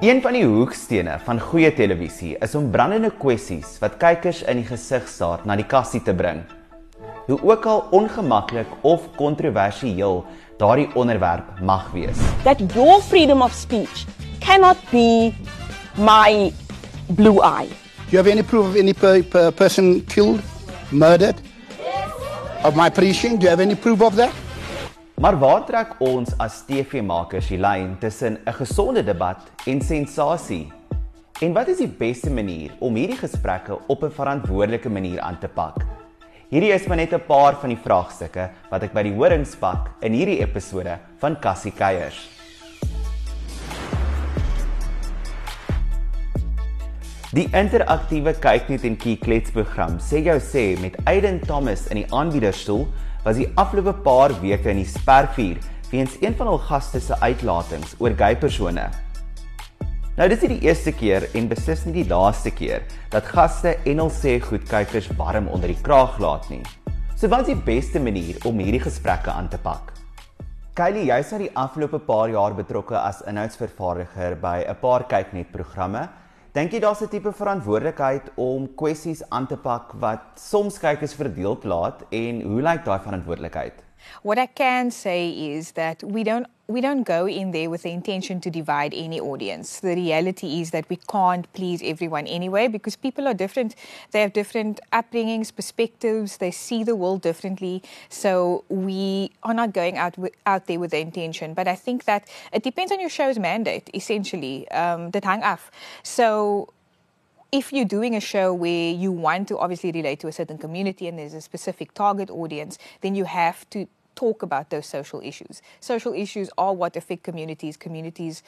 Een van die hoekstene van goeie televisie is om brandende kwessies wat kykers in die gesig staar na die kassie te bring. Hoe ook al ongemaklik of kontroversieel daardie onderwerp mag wees. That your freedom of speech cannot be my blue eye. Do you have any proof of any per, per person killed, murdered? Yes. Of my preaching? Do you have any proof of that? Maar waar trek ons as TV-makers die lyn tussen 'n gesonde debat en sensasie? En wat is die beste manier om hierdie gesprekke op 'n verantwoordelike manier aan te pak? Hierdie is maar net 'n paar van die vraagstukke wat ek by die horings pak in hierdie episode van Kassie Kuiers. Die interaktiewe kyknet en kyk kletsprogram sê jou sê met Aiden Thomas in die aanbiederstoel was die afgelope paar weke in die spervuur weens een van hul gaste se uitlatings oor gay persone. Nou dis nie die eerste keer en beslis nie die laaste keer dat gaste en hul sê goed kykers warm onder die kraag laat nie. So wat is die beste manier om hierdie gesprekke aan te pak? Kylie, jy's nou die afgelope paar jaar betrokke as inhoudsvervaardiger by 'n paar kyknetprogramme Dink jy daar's 'n tipe verantwoordelikheid om kwessies aan te pak wat soms kykers verdeeld laat en hoe lyk daai verantwoordelikheid? What I can say is that we don't we don't go in there with the intention to divide any audience. The reality is that we can't please everyone anyway because people are different. They have different upbringings, perspectives. They see the world differently. So we are not going out out there with the intention. But I think that it depends on your show's mandate, essentially. Um, that hang off. So if you're doing a show where you want to obviously relate to a certain community and there's a specific target audience, then you have to talk about those social issues. Social issues are what affect communities. Communities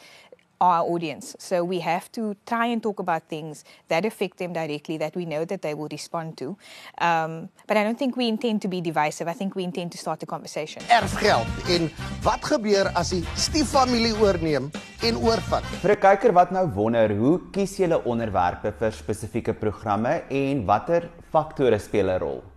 are our audience. So we have to try and talk about things that affect them directly that we know that they will respond to. Um, but I don't think we intend to be divisive. I think we intend to start a conversation. Erfgeld en wat gebeur as die stieffamilie oorneem en oorvat? Vir 'n kyker wat nou wonder, hoe kies jy onderwerpe vir spesifieke programme en watter faktore speel 'n rol?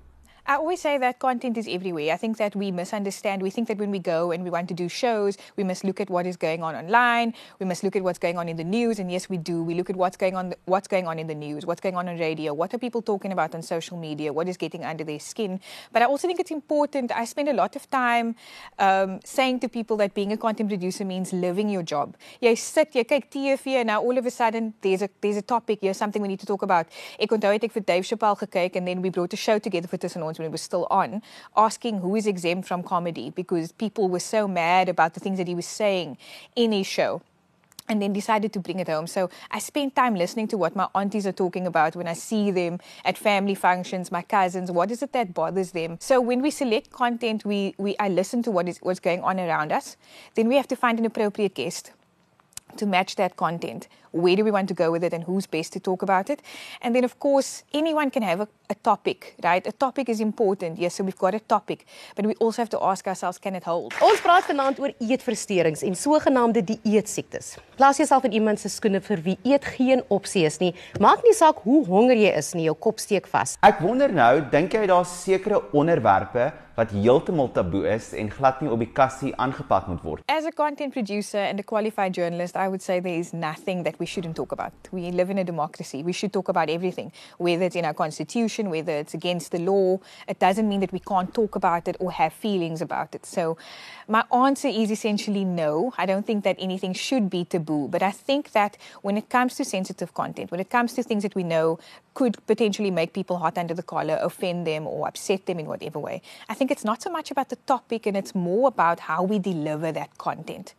I always say that content is everywhere. I think that we misunderstand. We think that when we go and we want to do shows, we must look at what is going on online. We must look at what's going on in the news. And yes, we do. We look at what's going on, what's going on in the news, what's going on on radio, what are people talking about on social media, what is getting under their skin. But I also think it's important. I spend a lot of time um, saying to people that being a content producer means living your job. Jy sit, jy kyk TV and now all of a sudden there's a there's a topic, here's something we need to talk about. Ek onthou het vir Dave Chappelle gekyk and then we brought a show together for tussen ons when it was still on, asking who is exempt from comedy because people were so mad about the things that he was saying in his show and then decided to bring it home. So I spent time listening to what my aunties are talking about when I see them at family functions, my cousins, what is it that bothers them? So when we select content, we, we I listen to what is what's going on around us. Then we have to find an appropriate guest to match that content. Where do we want to go with it and who's best to talk about it? And then, of course, anyone can have a, a, topic, right? A topic is important. Yes, so we've got a topic, but we also have to ask ourselves, can it hold? Ons praat vanaand oor eetversteurings en sogenaamde dieetsiektes. Plaas jouself in iemand se skoene vir wie eet geen opsie is nie. Maak nie saak hoe honger jy is nie, jou kop steek vas. Ek wonder nou, dink jy daar's sekere onderwerpe wat heeltemal taboe is en glad nie op die kassie aangepak moet word. As a content producer and a qualified journalist, I would say there is nothing that we shouldn't talk about. We live in a democracy. We should talk about everything, whether it's in our constitution, whether it's against the law. It doesn't mean that we can't talk about it or have feelings about it. So my answer is essentially no. I don't think that anything should be taboo, but I think that when it comes to sensitive content, when it comes to things that we know could potentially make people hot under the collar, offend them or upset them in whatever way, I think think it's not so much about the topic and it's more about how we deliver that content.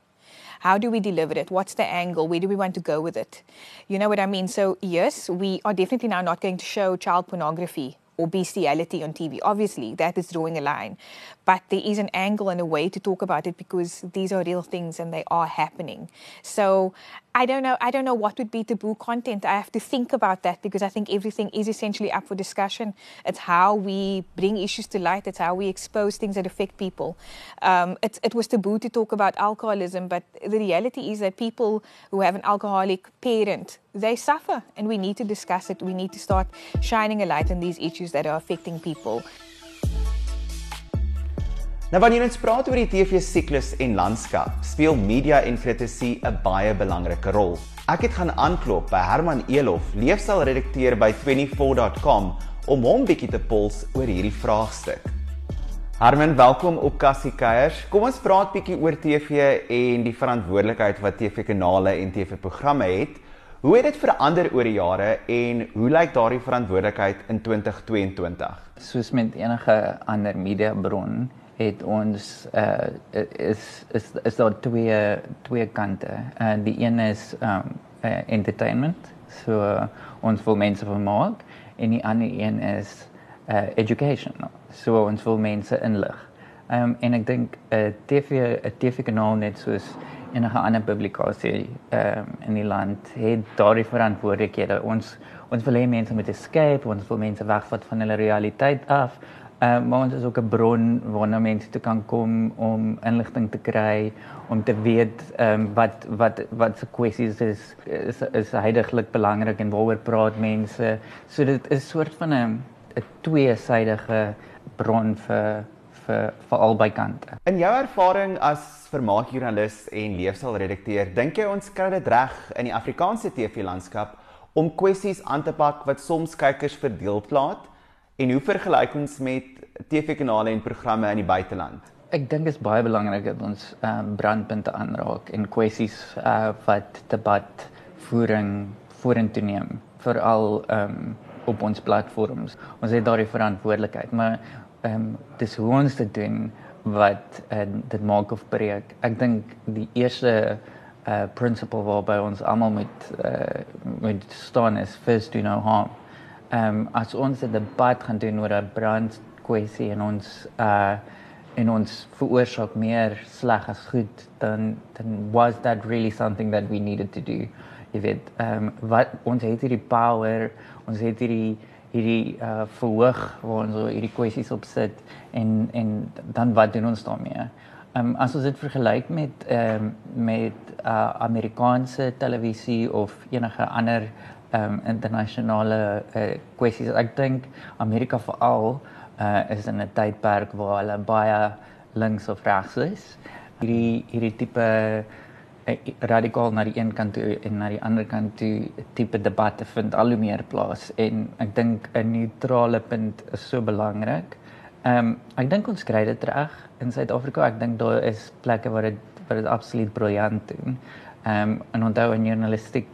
How do we deliver it? What's the angle? Where do we want to go with it? You know what I mean? So, yes, we are definitely now not going to show child pornography or bestiality on TV. Obviously, that is drawing a line. But there is an angle and a way to talk about it because these are real things and they are happening. So I don't know. I don't know what would be taboo content. I have to think about that because I think everything is essentially up for discussion. It's how we bring issues to light. It's how we expose things that affect people. Um, it, it was taboo to talk about alcoholism, but the reality is that people who have an alcoholic parent they suffer, and we need to discuss it. We need to start shining a light on these issues that are affecting people. Nou wanneer ons praat oor die TV siklus en landskap, speel media en kritisie 'n baie belangrike rol. Ek het gaan aanklop by Herman Elof, leefstylredakteur by 24.com om hom bietjie te pols oor hierdie vraagstuk. Herman, welkom op Kassie Kuiers. Kom ons praat bietjie oor TV en die verantwoordelikheid wat TV-kanale en TV-programme het. Hoe het dit verander oor die jare en hoe lyk daardie verantwoordelikheid in 2022? Soos met enige ander mediabron het ons uh is is is daar twee twee kante. Uh die een is um uh, entertainment. So uh, ons wil mense vermaak en die ander een is uh education. So ons wil mense inlig. Um en ek dink 'n uh, TV 'n TV kanaal net soos enige ander publikasie um in die land het daardie verantwoordelikhede. Ons ons wil hê mense moet escape, ons wil mense wegvat van hulle realiteit af Uh, maar ons is ook 'n bron waarna mense toe kan kom om inligting te kry, om te weet ehm um, wat wat wat se kwessies is is is heidaglik belangrik en waaroor praat mense. So dit is 'n soort van 'n 'n tweesydige bron vir vir vir albei kante. In jou ervaring as vermaakjoernalis en leefstylredakteur, dink jy ons kry dit reg in die Afrikaanse TV-landskap om kwessies aan te pak wat soms kykers verdeel plaat? En hoe vergelyk ons met TV-kanale en programme in die buiteland? Ek dink dit is baie belangrik dat ons ehm um, brandpunte aanraak en kwessies uh, wat debat voering vorentoe neem, veral ehm um, op ons platforms. Ons het daardie verantwoordelikheid, maar ehm um, dis hoe ons dit doen wat uh, dit maak of breek. Ek dink die eerste uh principle waarby ons almal met uh moet staan is first do no harm ehm um, as ons 'n debat gaan doen oor 'n brand kwessie en ons uh en ons veroorsaak meer sleg as goed dan dan was that really something that we needed to do if it ehm um, wat ons het hierdie power ons het hierdie hierdie uh verhoog waar ons hierdie kwessies op sit en en dan wat doen ons daarmee? Ehm um, as ons dit vergelyk met ehm um, met uh Amerikaanse televisie of enige ander um, internasionale uh, kwessies. Ek dink Amerika veral uh, is in 'n tydperk waar hulle baie links of regs is. Hierdie hierdie tipe uh, radikaal na die een kant toe en na die ander kant toe tipe debatte vind al hoe meer plaas en ek dink 'n neutrale punt is so belangrik. Ehm um, ek dink ons kry dit reg in Suid-Afrika. Ek dink daar is plekke waar dit waar dit absoluut briljant doen. Ehm um, en onthou in journalistiek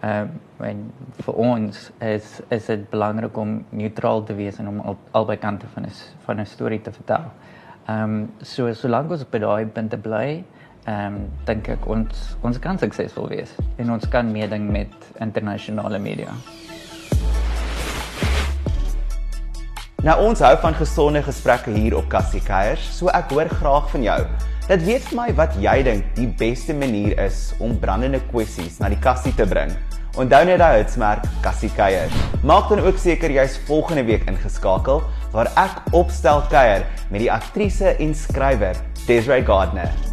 Ehm uh, en vir ons is is dit belangrik om neutraal te wees en om al, albei kante van 'n van 'n storie te vertel. Ehm um, so solank ons by daai punte bly, ehm um, dink ek ons ons kan suksesvol wees en ons kan meeding met internasionale media. Nou ons hou van gesonde gesprekke hier op Kassie Kuiers, so ek hoor graag van jou. Dit weet vir my wat jy dink die beste manier is om brandende kwessies na die kassie te bring. Onthou net daai hitsmerk Kassie Kuier. Maak dan ook seker jy's volgende week ingeskakel waar ek opstel kuier met die aktrise en skrywer Desiree Gardner.